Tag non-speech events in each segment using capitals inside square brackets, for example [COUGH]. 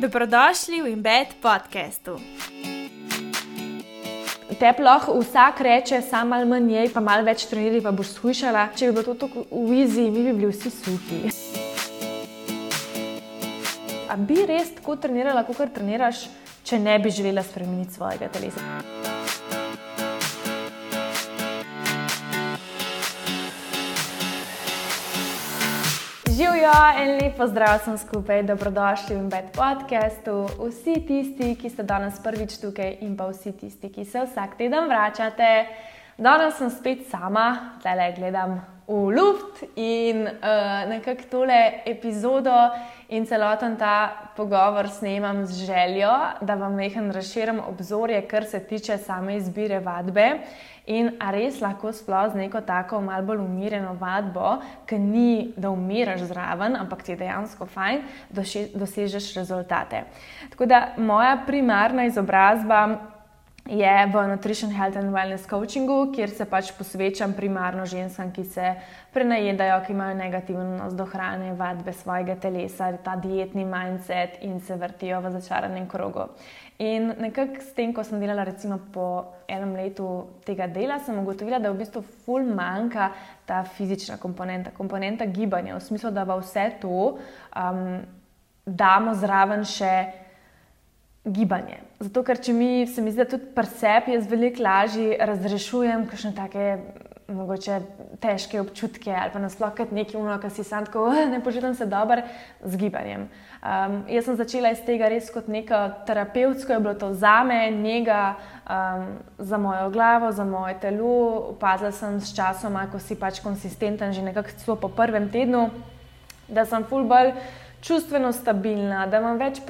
Dobrodošli v Embed podkastu. Te lahko vsak reče, samo malo manj je, pa malo več treniraj, pa boš slišala. Če bi bilo to tako v vizi, mi bi bili vsi suhi. A bi res tako trenirala, kot treniraš, če ne bi želela spremeniti svojega telesa? Živijo en lep pozdrav sem skupaj, dobrodošli v Bed podcastu. Vsi tisti, ki ste danes prvič tukaj, in pa vsi tisti, ki se vsak teden vračate. Danes sem spet sama, zdaj le gledam v luft in uh, nekako tole epizodo in celoten ta pogovor snemam z željo, da vam nekaj razširim obzorje, kar se tiče same izbire vadbe. In a res lahko sploh z neko tako malo bolj umirjeno vadbo, ki ni, da umiraš zraven, ampak ti je dejansko fajn, dosežeš rezultate. Tako da moja primarna izobrazba je v Nutrition Health and Wellness Coachingu, kjer se pač posvečam primarno ženskam, ki se prenajedajo, ki imajo negativen odnos do hrane, vadbe svojega telesa, ta dietni mindset in se vrtijo v začaranem krogu. In nekako s tem, ko sem delala, recimo po enem letu tega dela, sem ugotovila, da v bistvu ful manjka ta fizična komponenta, komponenta gibanja, v smislu, da pa vse to um, damo zraven še gibanje. Zato, ker če mi se mi zdi, da tudi presep jaz veliko lažje razrešujem kakšne take mogoče težke občutke ali pa nasploh kot nekaj uno, ki si sam tako, ne počutim se dobro z gibanjem. Um, jaz sem začela iz tega res kot neko terapevtsko, je bilo to za me, njega, um, za mojo glavo, za moje telo. Opazila sem s časom, ko si pač konsistenten, že nekako po prvem tednu, da sem full bolj čustveno stabilna, da več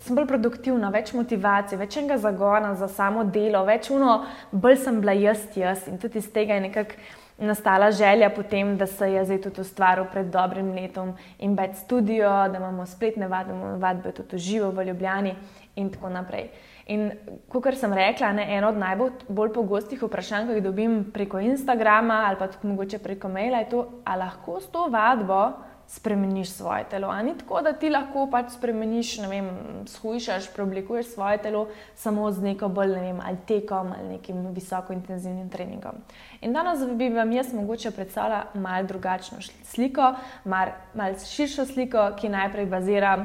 sem bolj produktivna, več motivacije, več enega zagona za samo delo, več uno, bolj sem bila jaz, jaz. In tudi iz tega je nekako nastala želja potem, da se je zdaj tudi ustvaril pred dobrim letom in več studio, da imamo spletne vadbe, vadbe tudi živo v Ljubljani in tako naprej. In kot sem rekla, ne, eno od najbolj pogostih vprašanj, ki jih dobim preko Instagrama ali pa tudi mogoče preko maila, je to, ali lahko s to vadbo spremeniš svoje telo. Ni tako, da ti lahko pač spremeniš, ne vem, shujšaš, preoblikuješ svoje telo samo z neko bolj, ne vem, ali tekom ali nekim visoko intenzivnim treningom. In danes bi vam jaz mogoče predstavila malo drugačno sliko, malo mal širšo sliko, ki najprej bazira.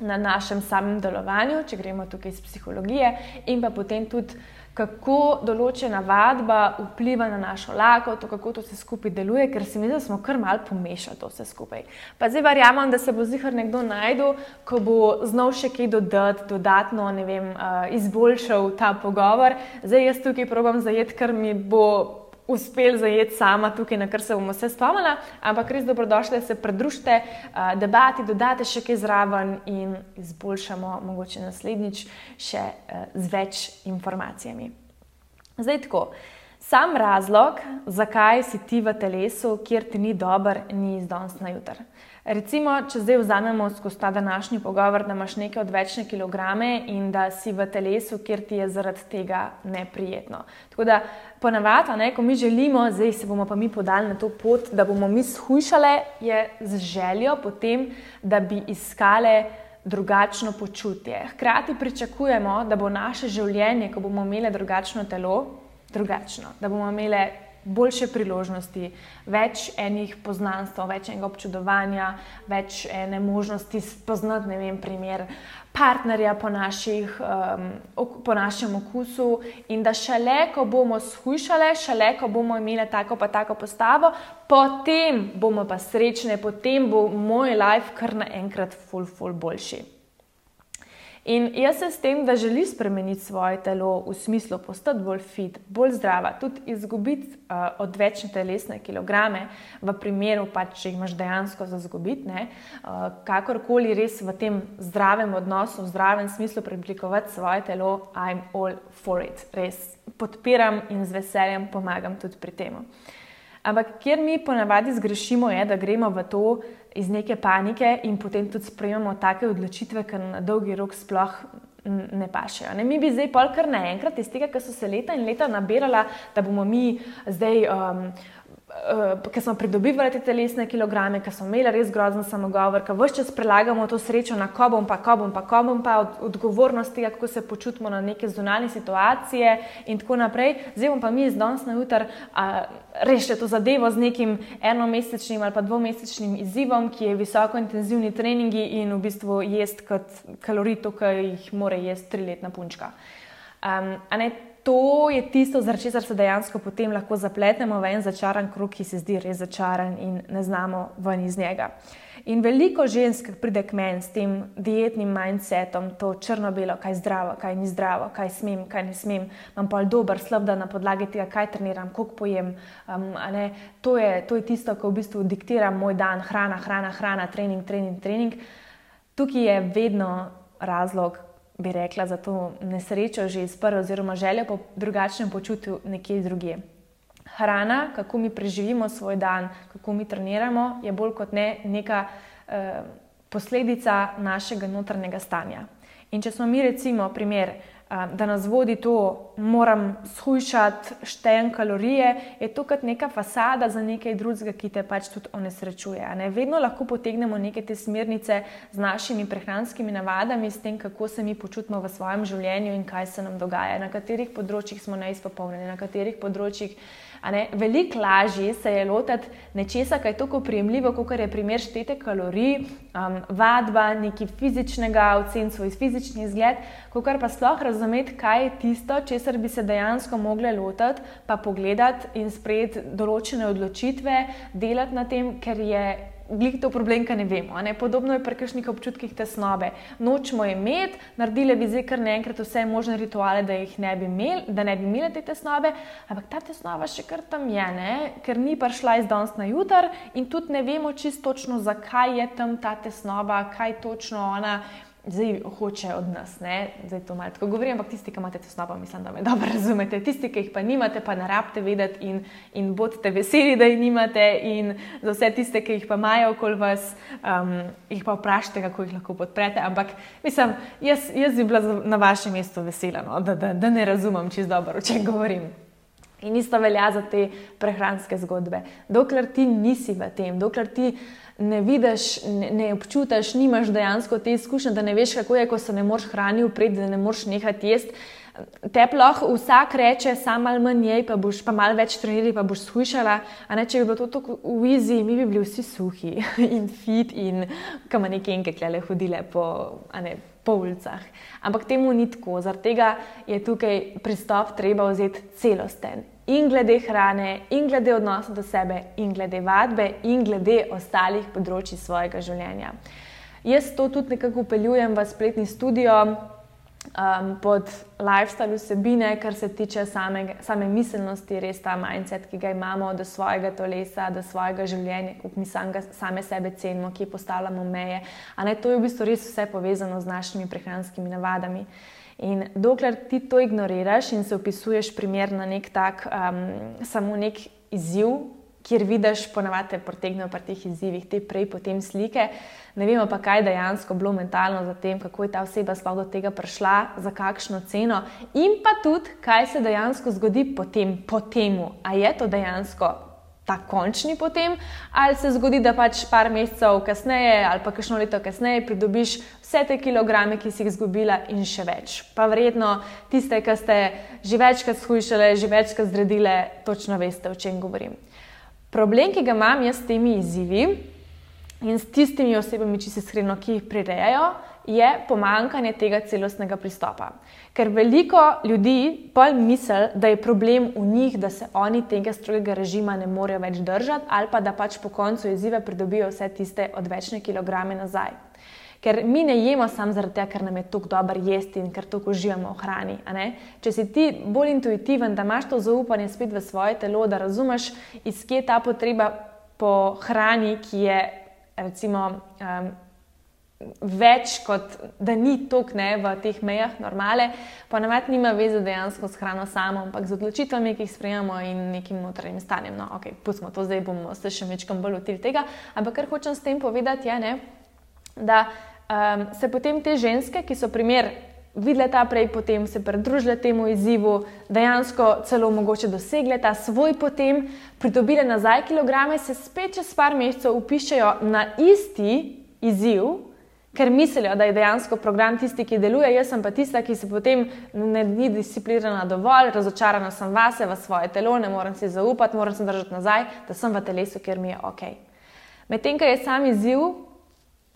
Na našem samem delovanju, če gremo tukaj iz psihologije, in pa potem tudi kako določena vadba vpliva na našo lakoto, kako to vse skupaj deluje, ker se mi zdi, da smo kar mal pomešali to vse skupaj. Pa zdaj verjamem, da se bo zihar nekdo najdel, ko bo znal še kaj dodati, dodatno vem, uh, izboljšal ta pogovor. Zdaj jaz tukaj probujem zajeti, kar mi bo uspel zajeti sama tukaj, na kar se bomo vse spomnili, ampak res dobrodošli, da se pridružite uh, debati, dodate še kaj zraven in izboljšamo, mogoče naslednjič, še uh, z več informacijami. Zdaj tako. Sam razlog, zakaj si ti v telesu, kjer ti ni dober, ni iz danes na jutr. Recimo, če zdaj vzamemo skozi ta današnji pogovor, da imaš neke odvečne kilograme in da si v telesu, kjer ti je zaradi tega neprijetno. Tako da, ponavadi, ko mi želimo, zdaj se bomo pa mi podali na to pot, da bomo mi shujšali, je z željo potem, da bi iskali. Drugačno počutje. Hkrati pričakujemo, da bo naše življenje, ko bomo imeli drugačno telo, drugačno, da bomo imeli boljše priložnosti, več enih poznanstv, več enega občudovanja, več ene možnosti spoznati, ne vem, primer partnerja po, naših, um, po našem okusu in da šele, ko bomo shujšali, šele, ko bomo imeli tako pa tako postavo, potem bomo pa srečni, potem bo moj life kar naenkrat ful, ful boljši. In jaz se s tem, da želi spremeniti svoje telo v smislu postati bolj fit, bolj zdrava, tudi izgubiti uh, odvečne telesne kilograme, v primeru, pač, če jih imaš dejansko za izgubiti, uh, kakorkoli res v tem zdravem odnosu, v zdravem smislu preoblikovati svoje telo, I'm all for it. Res podpiram in z veseljem pomagam tudi pri tem. Ampak kjer mi ponavadi zgrešimo, je, da gremo v to, iz neke panike in potem tudi sprejemamo take odločitve, ki na dolgi rok sploh ne pašejo. Ne, mi bi zdaj pol kar naenkrat iz tega, ker so se leta in leta nabirala, da bomo mi zdaj. Um, Uh, ker smo pridobivali te telesne kilograme, ker smo imeli res grozen samogovor, ker vse čas prelagamo to srečo na kobom, pa kobom, pa kobom, pa od, odgovornosti, kako se počutimo na neke zunanje situacije in tako naprej. Zdaj bom pa mi iz danes na jutr rešili to zadevo z nekim enomesečnim ali pa dvomesečnim izzivom, ki je visoko intenzivni treningi in v bistvu jest kot kalorij, to, kar jih more jesti triletna punčka. Um, to je tisto, zaradi česar se dejansko potem lahko zapletemo v en začaran krug, ki se zdi res začaran in ne znamo ven iz njega. In veliko žensk pride k meni s tem dietnim mindsetom, to črno-belo, kaj je zdravo, kaj ni zdravo, kaj smem, kaj ne smem. Imam pa dober slab dan na podlagi tega, kaj treniram, koliko pojem. Um, to, je, to je tisto, kar v bistvu diktira moj dan, hrana, hrana, hrana, trening, trening, trening. Tukaj je vedno razlog, bi rekla, za to nesrečo že iz prve, oziroma željo po drugačnem počutju nekje drugje. Hrana, kako mi preživimo svoj dan, kako mi treniramo, je bolj kot ne neka eh, posledica našega notranjega stanja. In če smo mi, recimo, primer, da nas vodi to, moram shujšati, štejem kalorije, je to kot neka fasada za nekaj drugega, ki te pač tudi onesrečuje. Ne? Vedno lahko potegnemo neke te smernice z našimi prehranskimi navadami, s tem, kako se mi počutimo v svojem življenju in kaj se nam dogaja, na katerih področjih smo neizpopolnjeni, na katerih področjih. Veliko lažje se je lotiti nečesa, kaj je tako prijemljivo, kot je primer štete kalorij, um, vadba, nekaj fizičnega, ocen svoj fizični izgled, kot pa sploh razumeti, kaj je tisto, česar bi se dejansko mogli lotiti, pa pogledati in sprejeti določene odločitve, delati na tem, ker je glih to problem, ki ne vemo. Ne? Podobno je pri kakšnih občutkih tesnobe. Nočemo imeti, naredili bi zdaj kar naenkrat vse možne rituale, da jih ne bi imeli, da ne bi imeli te tesnobe, ampak ta tesnova še kar tam je, ne? ker ni prišla iz danes na jutr in tudi ne vemo čisto točno, zakaj je tam ta tesnoba, kaj točno ona zdaj hoče od nas. Ne? Zdaj to malo tako govorim, ampak tisti, ki imate tesnobo, mislim, da me dobro [LAUGHS] razumete. Tisti, ki jih pa nimate, pa ne rabite vedeti in, in bodite veseli, da jih nimate. In za vse tiste, ki jih pa imajo okoli vas, um, jih pa vprašajte, kako jih lahko podprete. Ampak mislim, jaz, jaz bi bila na vašem mestu vesela, no? da, da, da ne razumem čist dobro, o čem govorim. In isto velja za te prehranske zgodbe. Dokler ti nisi v tem, dokler ti ne vidiš, ne, ne občutiš, nimaš dejansko te izkušnje, da ne veš, kako je, ko se ne moreš hraniti, upred, da ne moreš nehati jesti. Te ploh vsak reče, samo malo manj jej, pa boš pa malo več trenirala, pa boš sušala. Ne, če bi bilo to tako v izi, mi bi bili vsi suhi [LAUGHS] in fit in kam neke enke klele hodile po, ne, po ulicah. Ampak temu ni tako, zaradi tega je tukaj pristop treba vzeti celosten in glede hrane, in glede odnosa do sebe, in glede vadbe, in glede ostalih področji svojega življenja. Jaz to tudi nekako upeljujem v spletni studio um, pod lifestyle vsebine, kar se tiče same, same miselnosti, res ta mindset, ki ga imamo do svojega telesa, do svojega življenja, kako mi samega, same sebe cenimo, ki postavljamo meje. Ne, to je v bistvu res vse povezano z našimi prehranskimi navadami. In dokler ti to ignoriraš in se opisuješ primer na nek tak, um, samo nek izziv, kjer vidiš, ponavadi protegnejo pri teh izzivih te prej, potem slike, ne vemo pa, kaj je dejansko bilo mentalno za tem, kako je ta oseba sploh do tega prišla, za kakšno ceno in pa tudi, kaj se dejansko zgodi potem, po temu, a je to dejansko ta končni potem, ali se zgodi, da pač par mesecev kasneje ali pa kakšno leto kasneje pridobiš vse te kilograme, ki si jih izgubila in še več. Pa verjetno tiste, ki ste že večkrat shujšale, že večkrat zredile, točno veste, o čem govorim. Problem, ki ga imam jaz s temi izzivi in s tistimi osebami, če se iskreno, ki jih prirejajo, je pomankanje tega celostnega pristopa. Ker veliko ljudi pa misli, da je problem v njih, da se oni tega strogega režima ne morejo več držati, ali pa da pač po koncu izziva pridobijo vse tiste odvečne kilograme nazaj. Ker mi ne jemo samo zaradi tega, ker nam je tako dobro jesti in ker tako uživamo v hrani. Če si ti bolj intuitiven, da imaš to zaupanje spet v svoje telo, da razumeš, iz kje je ta potreba po hrani, ki je recimo. Um, več, kot da ni tok ne v teh mejah normale, pa navadi nima veze dejansko s hrano samo, ampak z odločitvami, ki jih sprejemamo in nekim notranjim stanjem. No, ok, pustimo to, zdaj bomo se še večkrat bolj lotili tega. Ampak kar hočem s tem povedati, je, ne, da um, se potem te ženske, ki so primer videli ta prej, potem se pridružili temu izzivu, dejansko celo mogoče dosegli ta svoj potem, pridobili nazaj kilograme, se spet čez par mesecev upišajo na isti izziv, ker mislijo, da je dejansko program tisti, ki deluje, jaz pa tista, ki se potem ne ni disciplinirana dovolj, razočarana sem vase, v svoje telo, ne morem si zaupati, moram se držati nazaj, da sem v telesu, ker mi je ok. Medtem, ko je sam izziv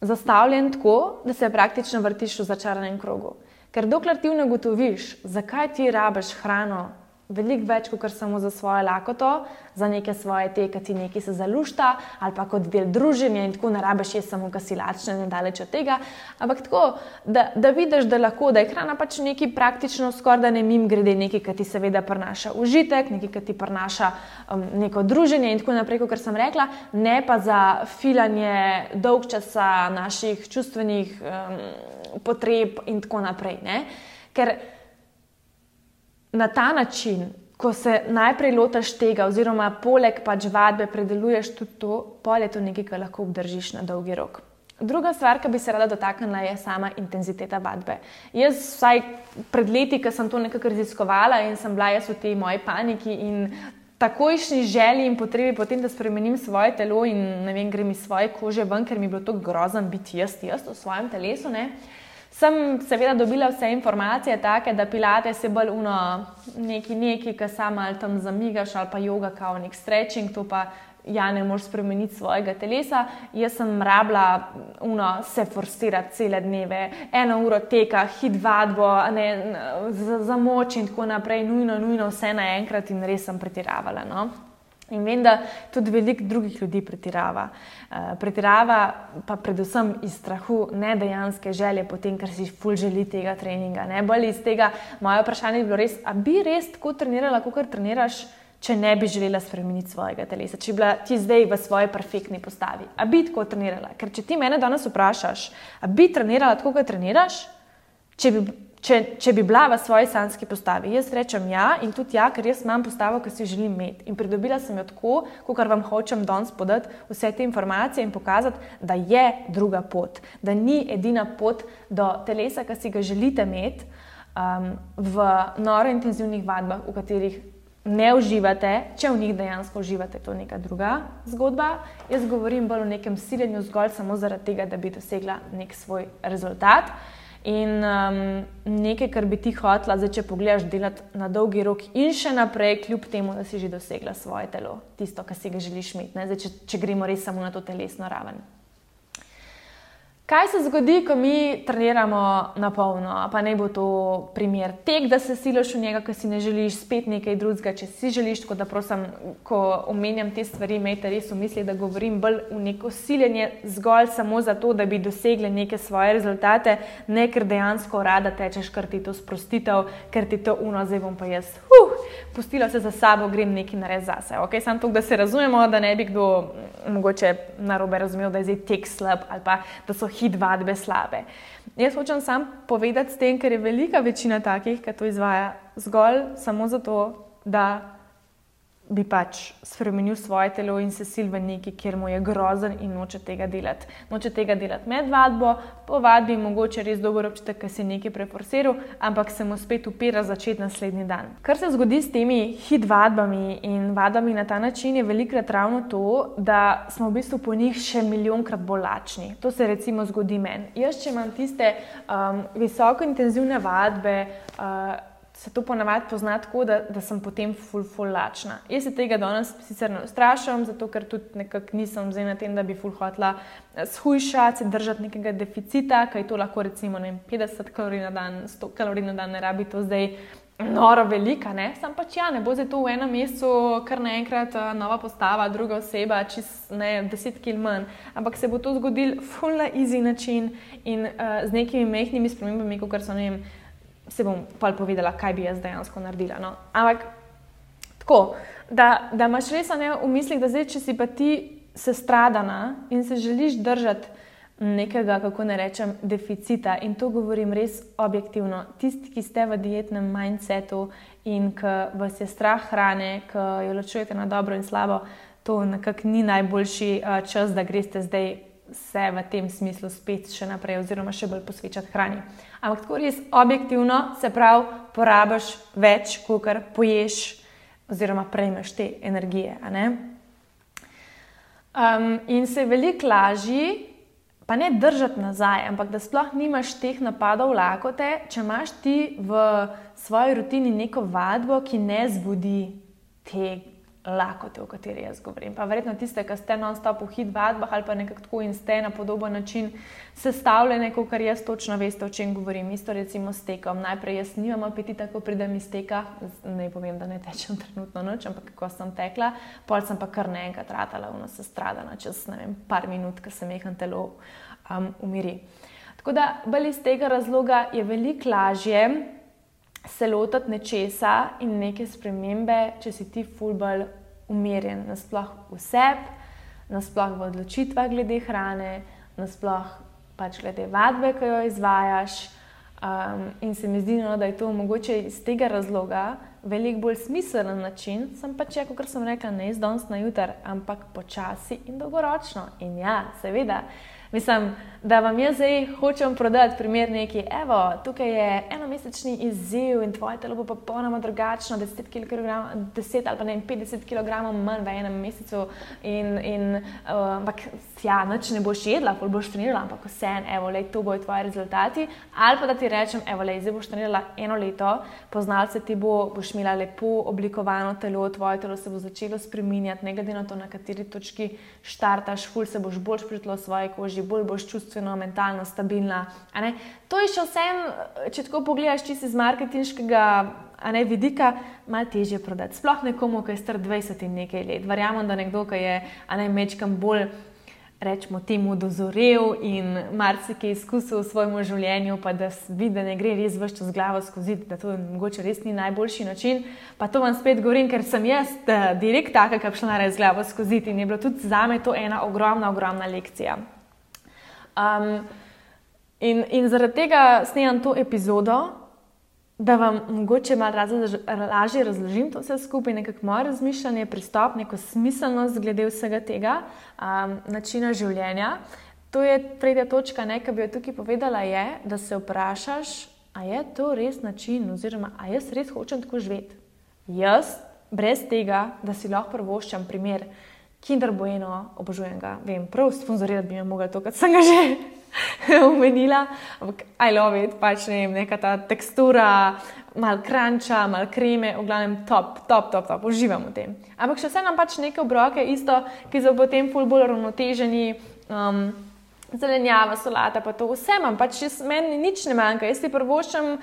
zastavljen tako, da se praktično vrtiš v začaranem krogu. Ker dokler ti ne ugotoviš, zakaj ti rabiš hrano, veliko več kot samo za svojo lakoto, za neke svoje te, ki ti nekaj se zalušta, ali pa kot del druženja in tako ne rabiš je samo, ki si lačen in daleč od tega. Ampak tako, da, da vidiš, da lahko, da je hrana pač nekaj praktično, skoraj da ne mim grede nekaj, ki ti seveda prinaša užitek, nekaj, ki ti prinaša um, neko druženje in tako naprej, kot sem rekla, ne pa za filanje dolg časa naših čustvenih. Um, potreb in tako naprej. Ne? Ker na ta način, ko se najprej lotaš tega, oziroma poleg pač vadbe predeluješ tudi to, pol je to nekaj, kar lahko obdržiš na dolgi rok. Druga stvar, ki bi se rada dotaknila, je sama intenziteta vadbe. Jaz, vsaj pred leti, ko sem to nekako raziskovala in sem bila jaz v tej moji paniki in takojšnji želji in potrebi potem, da spremenim svoje telo in ne vem, grem iz svoje kože ven, ker mi je bilo tako grozno biti jaz, jaz v svojem telesu. Ne? Sem seveda dobila vse informacije, take, da pilate se bolj uno, neki, neki, ki samo ali tam zamigaš, ali pa yoga, kao nek stretching, to pa ja ne moš spremeniti svojega telesa. Jaz sem rabila uno, se forsirati cele dneve, eno uro teka, hit vadbo, ne, za, za moč in tako naprej, nujno, nujno vse naenkrat in res sem pretiravala. No? In vem, da tudi veliko drugih ljudi pretirava. Uh, pretirava pa predvsem iz strahu, ne dejanske želje, potem, ker si ful želi tega treninga. Ne bolj iz tega. Moje vprašanje je bilo res, a bi res tako trenirala, kot treniraš, če ne bi želela spremeniti svojega telesa, če bi bila ti zdaj v svoji perfektni postavi. A bi tako trenirala? Ker če ti mene danes vprašaš, a bi trenirala tako, kot treniraš, če bi če, če bi bila v svoji sanski postavi. Jaz rečem ja in tudi ja, ker jaz imam postavo, ki si želim imeti. In pridobila sem jo tako, kot vam hočem danes podati vse te informacije in pokazati, da je druga pot, da ni edina pot do telesa, ki si ga želite imeti um, v noro intenzivnih vadbah, v katerih. Ne uživate, če v njih dejansko uživate, to je neka druga zgodba. Jaz govorim bolj o nekem siljenju zgolj samo zaradi tega, da bi dosegla nek svoj rezultat. In um, nekaj, kar bi ti hotla, zdaj, če pogledaš, delati na dolgi rok in še naprej, kljub temu, da si že dosegla svoje telo, tisto, kar si ga želiš imeti, zdaj, če, če gremo res samo na to telesno raven. Kaj se zgodi, ko mi treniramo na polno? Pa ne bo to primer tek, da se siloš v njega, ker si ne želiš spet nekaj drugega, če si želiš. Tako da, prosim, ko omenjam te stvari, imejte res v misli, da govorim bolj v neko siljenje zgolj samo zato, da bi dosegli neke svoje rezultate, ne ker dejansko rada tečeš, ker ti to sprostitev, ker ti to uno, zdaj bom pa jaz. Huh, pustila se za sabo, grem nekaj narediti zase. Okay? Sam to, da se razumemo, da ne bi kdo mogoče narobe razumel, da je zdaj tek slab ali pa da so hit vadbe slabe. Jaz hočem sam povedati s tem, ker je velika večina takih, ki to izvaja zgolj samo zato, da bi pač spremenil svoje telo in se sil v neki, kjer mu je grozen in noče tega delati. Noče tega delati med vadbo, po vadbi mogoče res dobro občutek, ker si nekaj preforsiral, ampak se mu spet upira začeti naslednji dan. Kar se zgodi s temi hit vadbami in vadbami na ta način, je velikrat ravno to, da smo v bistvu po njih še milijonkrat bolj lačni. To se recimo zgodi meni. Jaz, če imam tiste um, visoko intenzivne vadbe, uh, se to ponavadi pozna tako, da, da sem potem full, full lačna. Jaz se tega danes sicer ne ustrašam, zato ker tudi nekako nisem zdaj na tem, da bi full hotla eh, shujšati, se držati nekega deficita, kaj to lahko recimo vem, 50 kalorij na dan, 100 kalorij na dan, ne rabi to zdaj. Noro velika, ne? Sam pač ja, ne bo zdaj to v enem mesecu, kar naenkrat uh, nova postava, druga oseba, čez ne, deset kil manj. Ampak se bo to zgodilo full na easy način in uh, z nekimi mehkimi spremembami, kot so ne vem se bom pa povedala, kaj bi jaz dejansko naredila. No. Ampak tako, da, da imaš res v mislih, da zdaj, če si pa ti se stradana in se želiš držati nekega, kako ne rečem, deficita. In to govorim res objektivno. Tisti, ki ste v dietnem mindsetu in ki vas je strah hrane, ki jo ločujete na dobro in slabo, to nekako ni najboljši uh, čas, da greste zdaj se v tem smislu spet še naprej, oziroma še bolj posvečati hrani. Ampak tako res objektivno, se pravi, porabiš več, kot poješ, oziroma prejmeš te energije. Um, in se je veliko lažje, pa ne držati nazaj, ampak da sploh nimaš teh napadov lakote, če imaš ti v svoji rutini neko vadbo, ki ne zbudi te lakote, o kateri jaz govorim. Pa verjetno tiste, ki ste non-stop v hit vadbah ali pa nekako tako in ste na podoben način sestavljene, kot kar jaz točno veste, o čem govorim. Isto recimo s tekom. Najprej jaz nimam apetita, ko pridem iz teka, ne povem, da ne tečem [LAUGHS] trenutno noč, ampak ko sem tekla, pol sem pa kar naenkrat ratala, vno se stradala čez ne vem, par minut, ker se mehan telo um, umiri. Tako da, bolj iz tega razloga je veliko lažje se lotiti nečesa in neke spremembe, če si ti fulbal umirjen, nasploh v sebi, nasploh v odločitvah glede hrane, nasploh pač glede vadbe, ki jo izvajaš. Um, in se mi zdi, no, da je to mogoče iz tega razloga veliko bolj smiseln način, sem pač, kot sem rekla, ne iz danes na jutar, ampak počasi in dolgoročno. In ja, seveda. Mislim, da vam jaz zdaj hočem prodati primer neki, evo, tukaj je enomesečni izziv in tvoje telo bo popolnoma drugačno, 10, kg, 10 ali pa ne 50 kg manj v enem mesecu. In, in, uh, ampak, ja, noč ne boš jedla, pol boš trenirala, ampak vse en, evo, lej, to bojo tvoji rezultati. Ali pa da ti rečem, evo, lej, zdaj boš trenirala eno leto, poznal se ti bo, boš imela lepo oblikovano telo, tvoje telo se bo začelo spreminjati, ne glede na to, na kateri točki štartaš, ful se boš bolj spritlo v svoji koži bolj boš čustveno, mentalno stabilna. To je še vsem, če tako pogledaš, si iz marketinškega ne, vidika, malo težje prodati. Sploh nekomu, ki je star 20 in nekaj let. Verjamem, da nekdo, ki je ne, mečkam bolj. Rečemo temu, dozorel in marsikaj izkusil v svojem življenju, pa da vidi, da ne gre res več čez glavo skozi, da to mogoče res ni najboljši način. Pa to vam spet govorim, ker sem jaz direkt taka, ki je šla res glavo skozi in je bilo tudi za me to ena ogromna, ogromna lekcija. Um, in, in zaradi tega snemam to epizodo, da vam mogoče malo lažje razložim to vse skupaj, nekako moje razmišljanje, pristop, neko smiselnost glede vsega tega um, načina življenja. To je tretja točka, ki bi jo tukaj povedala, je, da se vprašaš, ali je to res način, oziroma ali jaz res hočem tako živeti. Jaz, brez tega, da si lahko prvoščam primer. Kinder Bueno, obožujem ga, vem, prav sponzorirati bi me mogli to, kar sem ga že [LAUGHS] omenila. Ampak I love it, pač ne vem, neka ta tekstura, mal kranča, mal kreme, v glavnem top, top, top, top, uživam v tem. Ampak še vse nam pač neke obroke, isto, ki so potem ful bolj ravnoteženi. Um, Zelenjava, solata, pa to vse imam, pač jaz, meni nič ne manjka. Jaz ti prvoščam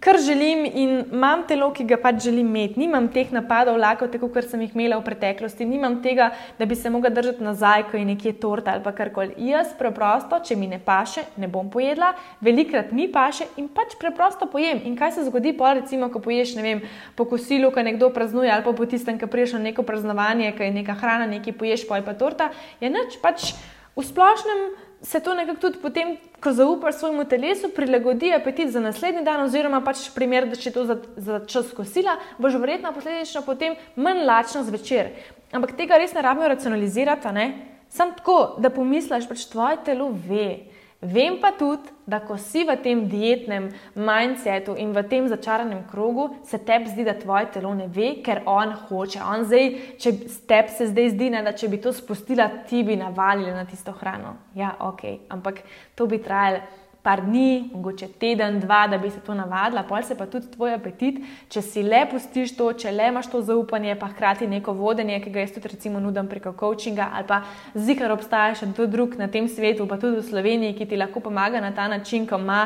kar želim in imam telo, ki ga pač želim imeti. Nimam teh napadov, lahko tako, kot sem jih imela v preteklosti, nimam tega, da bi se mogla držati nazaj, ko je nekje torta ali karkoli. Jaz preprosto, če mi ne paše, ne bom pojedla, velikrat mi paše in pač preprosto pojem. In kaj se zgodi, pa recimo, ko poješ, ne vem, po kosilu, ko nekdo praznuje ali pa po tistem, ki priješ na neko praznovanje, ki je neka hrana, nekaj poješ, pa je pa torta, je noč pač v splošnem se to nekako tudi potem, ko zaupaš svojemu telesu, prilagodi apetit za naslednji dan, oziroma pač primer, da če to za, za čas kosila, boš verjetno posledično potem manj lačna zvečer. Ampak tega res ne rabimo racionalizirati, ne? Sam tako, da pomisliš, pač tvoje telo ve. Vem pa tudi, da ko si v tem dietnem mindsetu in v tem začaranem krogu, se tebi zdi, da tvoje telo ne ve, ker on hoče. On zdaj, če tebi se zdaj zdi, ne, da če bi to spustila, ti bi navalili na tisto hrano. Ja, ok, ampak to bi trajalo par dni, mogoče teden, dva, da bi se to navadila, pol se pa tudi tvoj apetit, če si le pustiš to, če le imaš to zaupanje, pa hkrati neko vodenje, ki ga jaz tudi recimo nudim preko coachinga ali pa zikar obstaja še kdo drug na tem svetu, pa tudi v Sloveniji, ki ti lahko pomaga na ta način, ko ima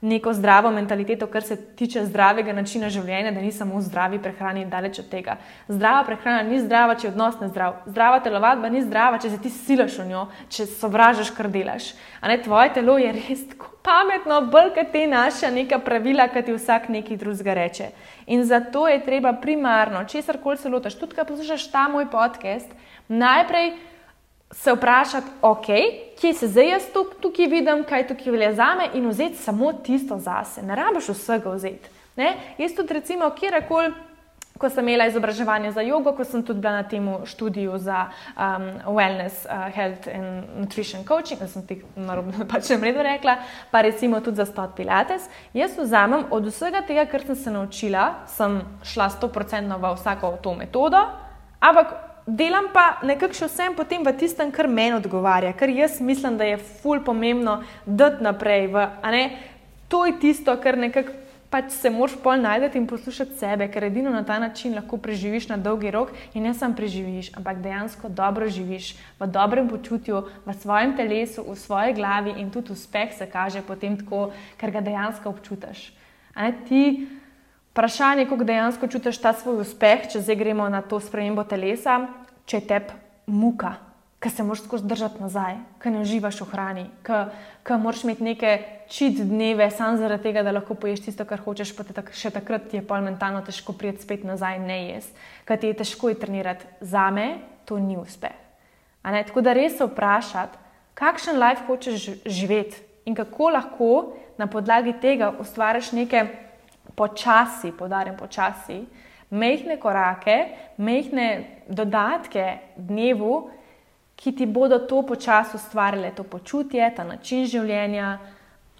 neko zdravo mentaliteto, kar se tiče zdravega načina življenja, da ni samo v zdravi prehrani in daleč od tega. Zdrava prehrana ni zdrava, če je odnos ne zdrav. Zdrava telovadba ni zdrava, če se ti silaš v njo, če sovražaš, kar delaš. A ne tvoje telo je res tako pametno, brka te naša neka pravila, ki ti vsak nekaj drugega reče. In zato je treba primarno, česar koli se lotaš, tudi kaj poslušaš ta moj podcast, najprej se vprašati, ok, kje se zdaj jaz tukaj vidim, kaj tukaj velja za me in vzeti samo tisto zase. Ne rabiš vsega vzeti. Ne? Jaz tudi, recimo, kjerkoli ko sem imela izobraževanje za jogo, ko sem tudi bila na tem študiju za um, wellness, uh, health and nutrition coaching, sem ti narobe [LAUGHS] pač ne redo rekla, pa recimo tudi za stot pilates. Jaz vzamem od vsega tega, kar sem se naučila, sem šla 100% v vsako to metodo, ampak delam pa nekako še vsem potem v tistem, kar meni odgovarja, ker jaz mislim, da je ful pomembno dati naprej. V, to je tisto, kar nekako pač se moraš pol najti in poslušati sebe, ker edino na ta način lahko preživiš na dolgi rok in ne samo preživiš, ampak dejansko dobro živiš, v dobrem počutju, v svojem telesu, v svoji glavi in tudi uspeh se kaže potem tako, ker ga dejansko občutiš. Ti vprašanje, kako dejansko čutiš ta svoj uspeh, če zdaj gremo na to spremembo telesa, če te muka ki se moraš skozi držati nazaj, ki ne uživaš v hrani, ki moraš imeti neke čit dneve, samo zaradi tega, da lahko poješ tisto, kar hočeš, pa tak, še takrat ti je pol mentalno težko priti spet nazaj in ne jesti, ker ti je težko trenirati. Za me to ni uspeh. Tako da res se vprašati, kakšen life hočeš živeti in kako lahko na podlagi tega ustvariš neke počasi, podarjam počasi, mehne korake, mehne dodatke dnevu ki ti bodo to počasi ustvarile, to počutje, ta način življenja,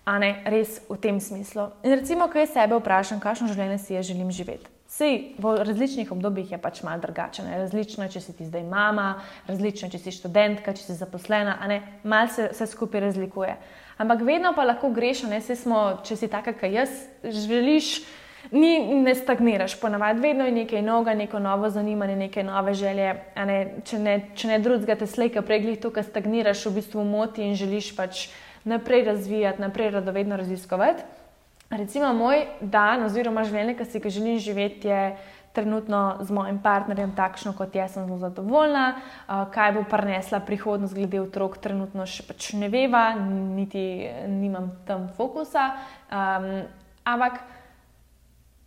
a ne res v tem smislu. In recimo, ko jaz sebe vprašam, kakšno življenje si jaz želim živeti. Sej v različnih obdobjih je pač malo drugače. Različno je, če si ti zdaj mama, različno je, če si študentka, če si zaposlena, a ne, malo se vse skupaj razlikuje. Ampak vedno pa lahko greš, ne, smo, če si taka, kot jaz, želiš ni, ne stagniraš, ponavadi vedno je nekaj novega, neko novo zanimanje, neke nove želje. Ne, če ne, ne drugega te slejka preglih, to, kar stagniraš, v bistvu moti in želiš pač naprej razvijati, naprej radovedno raziskovati. Recimo moj dan oziroma življenje, ki si ga želim živeti, je trenutno z mojim partnerjem takšno, kot jaz sem zelo zadovoljna. Kaj bo prinesla prihodnost glede otrok, trenutno še pač ne veva, niti nimam tam fokusa. Um, ampak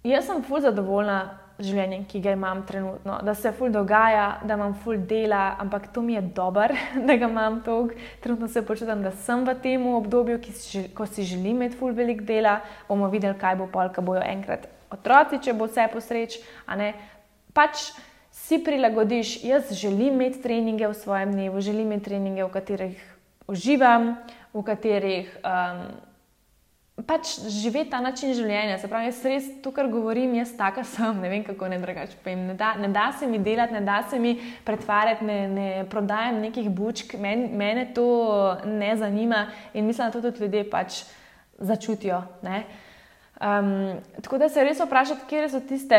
Jaz sem fulj zadovoljna z življenjem, ki ga imam trenutno, da se fulj dogaja, da imam fulj dela, ampak to mi je dobro, [LAUGHS] da ga imam toliko. Trenutno se počutim, da sem v tem obdobju, si, ko si želim imeti fulj velik dela. bomo videli, kaj bo pol, ko bojo enkrat otroci, če bo vse posreč. Pač si prilagodiš, jaz želim imeti treninge v svojem dnevu, želim imeti treninge, v katerih uživam, v katerih. Um, pač živeti ta način življenja. Se pravi, jaz res to, kar govorim, jaz taka sem, ne vem kako ne drugače povem. Ne ne da se mi delati, ne da se mi pretvarjati, ne, ne prodajam nekih bučk, Men, mene to ne zanima in mislim, da to tudi ljudje pač začutijo. Um, tako da se res vprašati, kje so tiste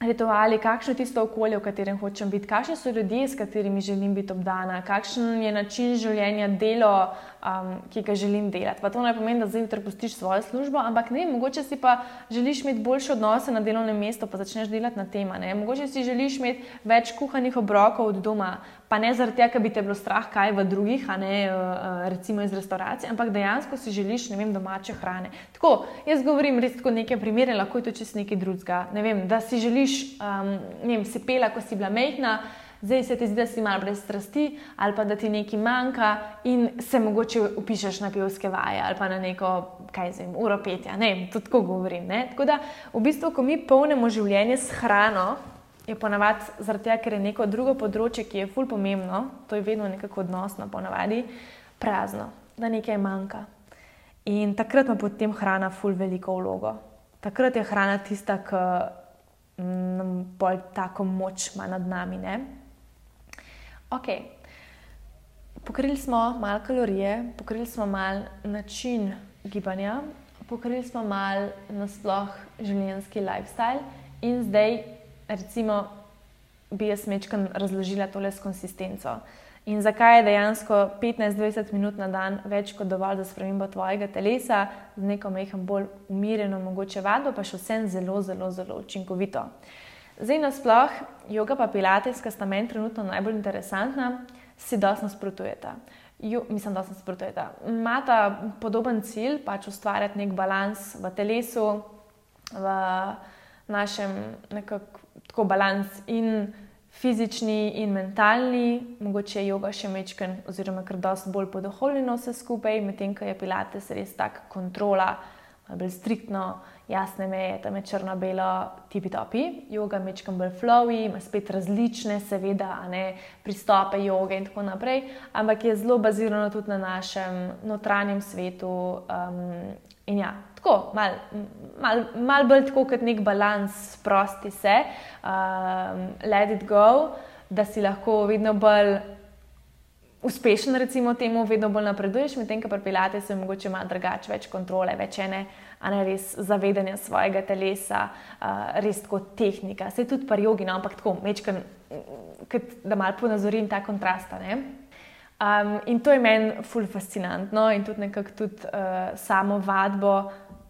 rituali, kakšno je tisto okolje, v katerem hočem biti, kakšni so ljudje, s katerimi želim biti obdana, kakšen je način življenja, delo, um, ki ga želim delati. Pa to ne pomeni, da jutri pustiš svojo službo, ampak ne, mogoče si pa želiš imeti boljše odnose na delovnem mestu, pa začneš delati na tem. Mogoče si želiš imeti več kuhanih obrokov od doma, pa ne zaradi tega, ker bi te bilo strah, kaj v drugih, a ne uh, uh, recimo iz restauracije, ampak dejansko si želiš, ne vem, domače hrane. Tako, jaz govorim res tako neke primere, lahko je to čisto nekaj drugega. Ne vem, da si želiš, um, ne vem, si pela, ko si bila mehna. Zdaj se ti zdi, da si malo brez strasti, ali pa da ti nekaj manjka, in se mogoče upišeš na pivske vaje, ali pa na neko, kaj zvem, uro petja. Ne, tudi tako govorim. Ne? Tako da, v bistvu, ko mi polnimo življenje s hrano, je ponavadi zaradi tega, ker je neko drugo področje, ki je fulj pomembno, to je vedno nekako odnosno, ponavadi prazno, da nekaj manjka. In takrat ima potem hrana fulj veliko vlogo. Takrat je hrana tista, ki nam bolj tako moč ima nad nami. Ne? Ok. Pokrili smo malo kalorije, pokrili smo malo način gibanja, pokrili smo malo nasploh življenjski lifestyle in zdaj recimo, bi jaz mečkam razložila tole s konsistenco. In zakaj je dejansko 15-20 minut na dan več kot dovolj za spremembo tvojega telesa, z neko mehko bolj umirjeno, mogoče vadbo, pa še vsem zelo, zelo, zelo učinkovito. Zdaj, nasploh, yoga pa pilates, ki sta meni trenutno najbolj interesantna, si dosti nasprotujeta. Jo, mislim, da se nasprotujeta. Imata podoben cilj, pač ustvarjati nek balans v telesu, v našem nekako tako balans in fizični in mentalni, mogoče je yoga še mečken, oziroma kar dosti bolj podoholjeno vse skupaj, medtem ko je pilates res tak kontrola bolj striktno, jasne meje, tam je črno-belo, tipi topi, yoga mečkam bolj flowy, ima spet različne, seveda, ne, pristope joge in tako naprej, ampak je zelo bazirano tudi na našem notranjem svetu. Um, in ja, tako, malo mal, mal bolj tako kot nek balans, sprosti se, um, let it go, da si lahko vedno bolj uspešen, recimo, temu, vedno bolj napreduješ, medtem ko pri Pilatesu je mogoče malo drugače, več kontrole, več ene, a ne res zavedanja svojega telesa, uh, res kot tehnika. Se tudi pri jogi, no, ampak tako, mečkam, da malo ponazorim ta kontrast. Um, in to je meni ful fascinantno in tudi nekako tudi, uh, samo vadbo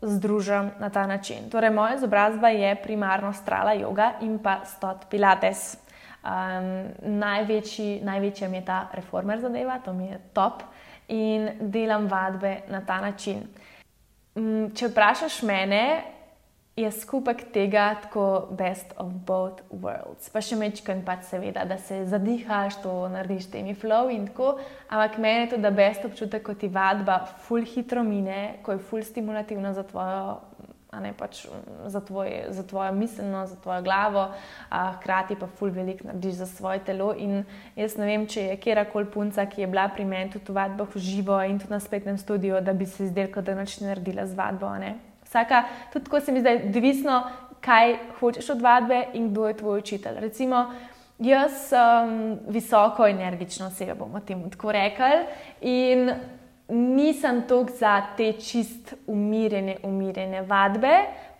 združim na ta način. Torej, moja izobrazba je primarno strala yoga in pa stot pilates. Um, največji, največja mi je ta reformer zadeva, to mi je top in delam vadbe na ta način. Um, če vprašaš mene, je skupek tega tako best of both worlds. Pa še mečkaj, pač seveda, da se zadihaš, to narediš temi flow in tako. Ampak meni je to, da best občutek, ko ti vadba full hitro mine, ko je full stimulativna za tvojo ne, pač mm, za, tvoj, za tvojo miselnost, za tvojo glavo, a hkrati pa ful velik narediš za svoje telo. In jaz ne vem, če je kjerkoli punca, ki je bila pri meni tudi v vadbah v živo in tudi na spletnem studiu, da bi se zdelo, da noč ne naredila z vadbo. Ne. Vsaka, tudi tako se mi zdaj, odvisno, kaj hočeš od vadbe in kdo je tvoj učitelj. Recimo, Jaz sem um, visoko energična oseba, bomo temu tako rekli. In nisem toliko za te čist umirjene, umirjene vadbe,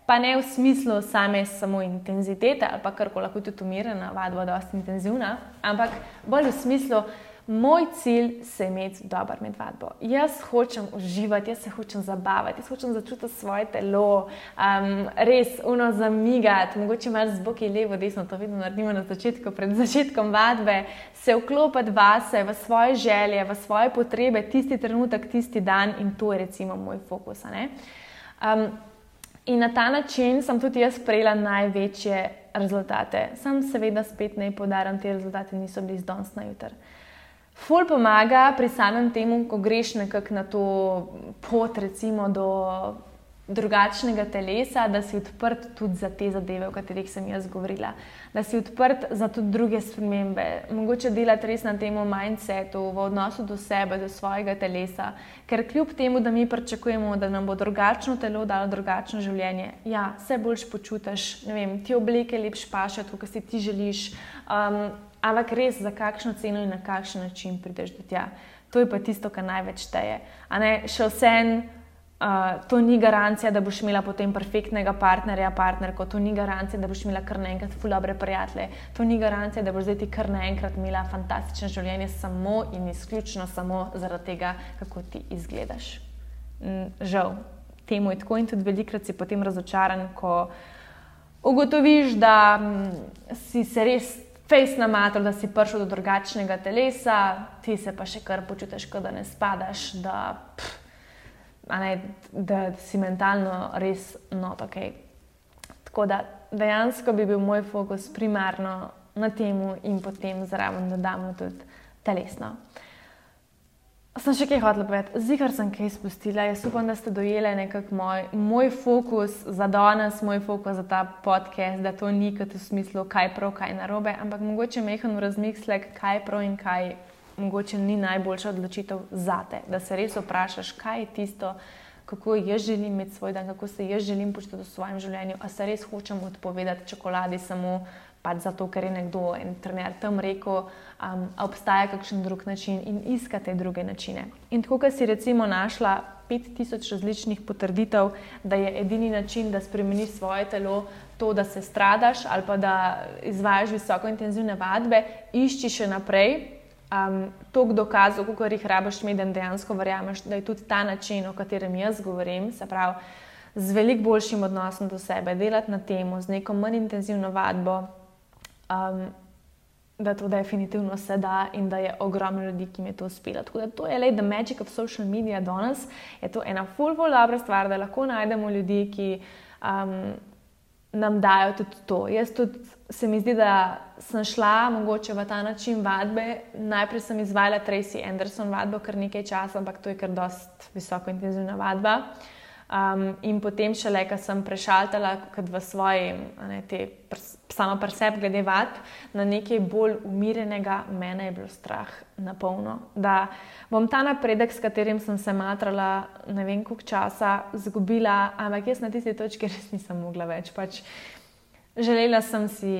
pa ne v smislu same samo intenzitete ali pa kar koli tudi umirjena vadba, da je intenzivna, ampak bolj v smislu. Moj cilj je imeti dober med vadbo. Jaz hočem uživati, jaz se hočem zabavati, jaz hočem začutiti svoje telo, um, res uno zamigati, mogoče malo z boki levo, desno, to vedno naredimo na začetku, pred začetkom vadbe, se vklopiti vase, v svoje želje, v svoje potrebe, tisti trenutek, tisti dan in to je recimo moj fokus. Um, in na ta način sem tudi jaz prejela največje rezultate. Sam seveda spet ne podarim, te rezultate niso bili z danes na jutr. Ful pomaga pri samem temu, ko greš nekako na to pot, recimo do drugačnega telesa, da si odprt tudi za te zadeve, o katerih sem jaz govorila, da si odprt za tudi druge spremembe. Mogoče delati res na tem mindsetu, v odnosu do sebe, do svojega telesa, ker kljub temu, da mi pričakujemo, da nam bo drugačno telo dalo drugačno življenje, ja, se boljš počutiš, ne vem, ti obleke lepš pašati, kot si ti želiš. Um, ampak res za kakšno ceno in na kakšen način prideš do tja. To je pa tisto, kar največ teje. Še vsem, uh, to ni garancija, da boš imela potem perfektnega partnerja, partnerko, to ni garancija, da boš imela kar naenkrat fulobre prijatelje, to ni garancija, da boš zdaj ti kar naenkrat imela fantastično življenje samo in izključno samo zaradi tega, kako ti izgledaš. Mm, žal, temu je tako in tudi velikrat si potem razočaran, ko ugotoviš, da mm, si se res fejs na matro, da si prišel do drugačnega telesa, ti se pa še kar počutiš, da ne spadaš, da, pff, ne, da si mentalno res not ok. Tako da dejansko bi bil moj fokus primarno na tem in potem zraven, da damo tudi telesno. Sem še kaj hotel povedati, zihar sem kaj spustila. Jaz upam, da ste dojeli nekako moj, moj fokus za danes, moj fokus za ta podcast, da to ni kot v smislu, kaj prav, kaj narobe, ampak mogoče mehen razmislek, kaj prav in kaj mogoče ni najboljša odločitev za te. Da se res vprašaš, kaj je tisto, kako jaz želim imeti svoj dan, kako se jaz želim počutiti v svojem življenju, a se res hočem odpovedati čokoladi samo pač zato, ker je nekdo en trener tam rekel, um, obstaja kakšen drug način in iskate druge načine. In tako, ker si recimo našla 5000 različnih potrditev, da je edini način, da spremeniš svoje telo, to, da se stradaš ali pa da izvajaš visoko intenzivne vadbe, išči še naprej. Um, Tok dokazov, kako jih rabiš, mi dejansko verjameš, da je tudi ta način, o katerem jaz govorim, se pravi, z veliko boljšim odnosom do sebe, delati na tem, z neko manj intenzivno vadbo, um, da to definitivno se da in da je ogromno ljudi, ki mi je to uspelo. Tako da to je le the magic of social media danes. Je to ena full, full dobra stvar, da lahko najdemo ljudi, ki um, nam dajo tudi to. Jaz tudi se mi zdi, da sem šla mogoče v ta način vadbe. Najprej sem izvajala Tracy Anderson vadbo kar nekaj časa, ampak to je kar dost visoko intenzivna vadba. Um, in potem, šele, ko sem prešaltala v svoji, ne, te, samo preseb, glede vad, na nekaj bolj umirjenega, mene je bilo strah na polno. Da bom ta napredek, s katerim sem se matrala, ne vem koliko časa, izgubila, ampak jaz na tisti točki res nisem mogla več. Pač želela sem si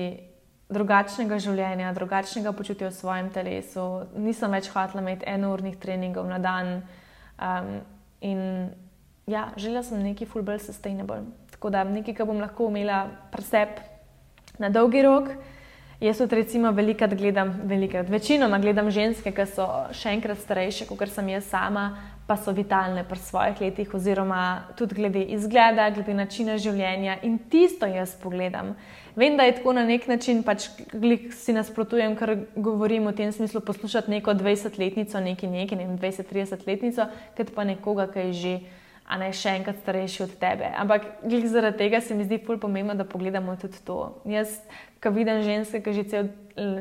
drugačnega življenja, drugačnega počutja v svojem telesu, nisem več hotela imeti enournih treningov na dan. Um, in ja, želela sem nekaj ful bolj sustainable. Tako da nekaj, kar bom lahko imela presep na dolgi rok. Jaz tudi, recimo, velikrat gledam, velikrat, večinoma gledam ženske, ki so še enkrat starejše, kot sem jaz sama, pa so vitalne pri svojih letih, oziroma tudi glede izgleda, glede načina življenja in tisto jaz pogledam. Vem, da je tako na nek način, pač si nasprotujem, ker govorim v tem smislu poslušati neko 20-letnico, neki neki, ne 20-30-letnico, kot pa nekoga, ki je že a ne še enkrat starejši od tebe. Ampak zaradi tega se mi zdi bolj pomembno, da pogledamo tudi to. Jaz, ko vidim ženske, ki že cel,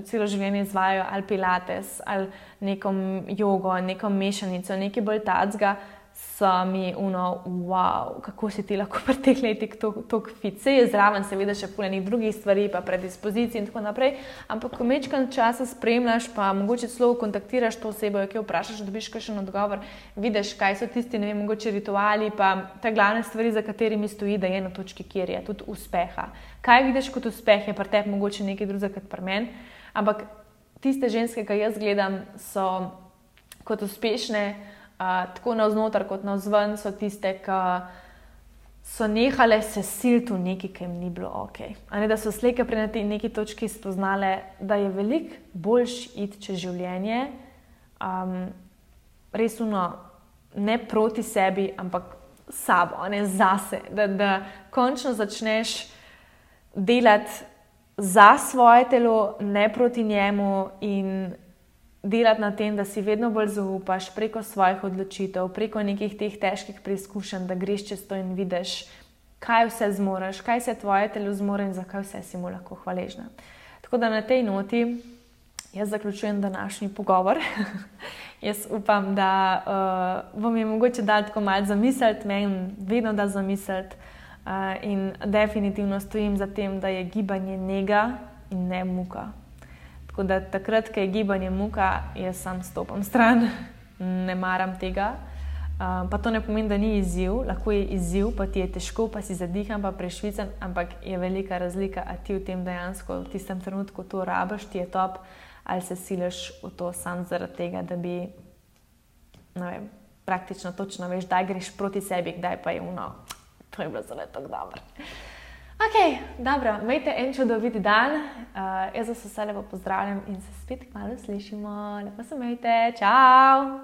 celo življenje izvajo ali pilates, ali neko jogo, neko mešanico, nekaj bolj tacga so mi uno, wow, kako si ti lahko pri teh letih tako fit. Se je zraven, seveda, še puno drugih stvari, pa predispozicij in tako naprej. Ampak, ko mečkam časa spremljaš, pa mogoče celo kontaktiraš to osebo, ki jo vprašaš, dobiš kakšen odgovor, vidiš, kaj so tisti, ne vem, mogoče rituali, pa te glavne stvari, za katerimi stoji, da je na točki, kjer je tudi uspeha. Kaj vidiš kot uspeh, je pri tebi mogoče nekaj drugega kot pri meni. Ampak tiste ženske, ki jaz gledam, so kot uspešne tako na vznoter, kot na vzven, so tiste, ki so nehale se siliti v neki, ki jim ni bilo ok. Ne, da so slike pri neki točki spoznale, da je veliko boljš iti čez življenje, um, res uno, ne proti sebi, ampak sabo, ne zase. Da, da končno začneš delati za svoje telo, ne proti njemu in delati na tem, da si vedno bolj zaupaš preko svojih odločitev, preko nekih teh težkih preizkušenj, da greš čez to in vidiš, kaj vse zmoriš, kaj se tvoje telo zmore in zakaj vse si mu lahko hvaležna. Tako da na tej noti jaz zaključujem današnji pogovor. [LAUGHS] jaz upam, da uh, vam je mogoče dati tako malce zamisliti, meni vedno da zamisliti. Uh, in definitivno stojim za tem, da je gibanje njega in ne muka. Tako da takrat, ko je gibanje muka, jaz sam stopam stran, ne maram tega. Uh, pa to ne pomeni, da ni izziv, lahko je izziv, pa ti je težko, pa si zadiham, pa prešvicam, ampak je velika razlika, ali ti v tem dejansko v tistem trenutku to rabiš, ti je top, ali se siliš v to sam zaradi tega, da bi, vem, praktično točno veš, da greš proti sebi, kdaj pa je uno. To je bilo zelo dobro. Ok, dobro, imejte en čudovit dan. Uh, jaz vas vse lepo pozdravljam in se spet kmalo slišimo. Lepo se imejte, čau!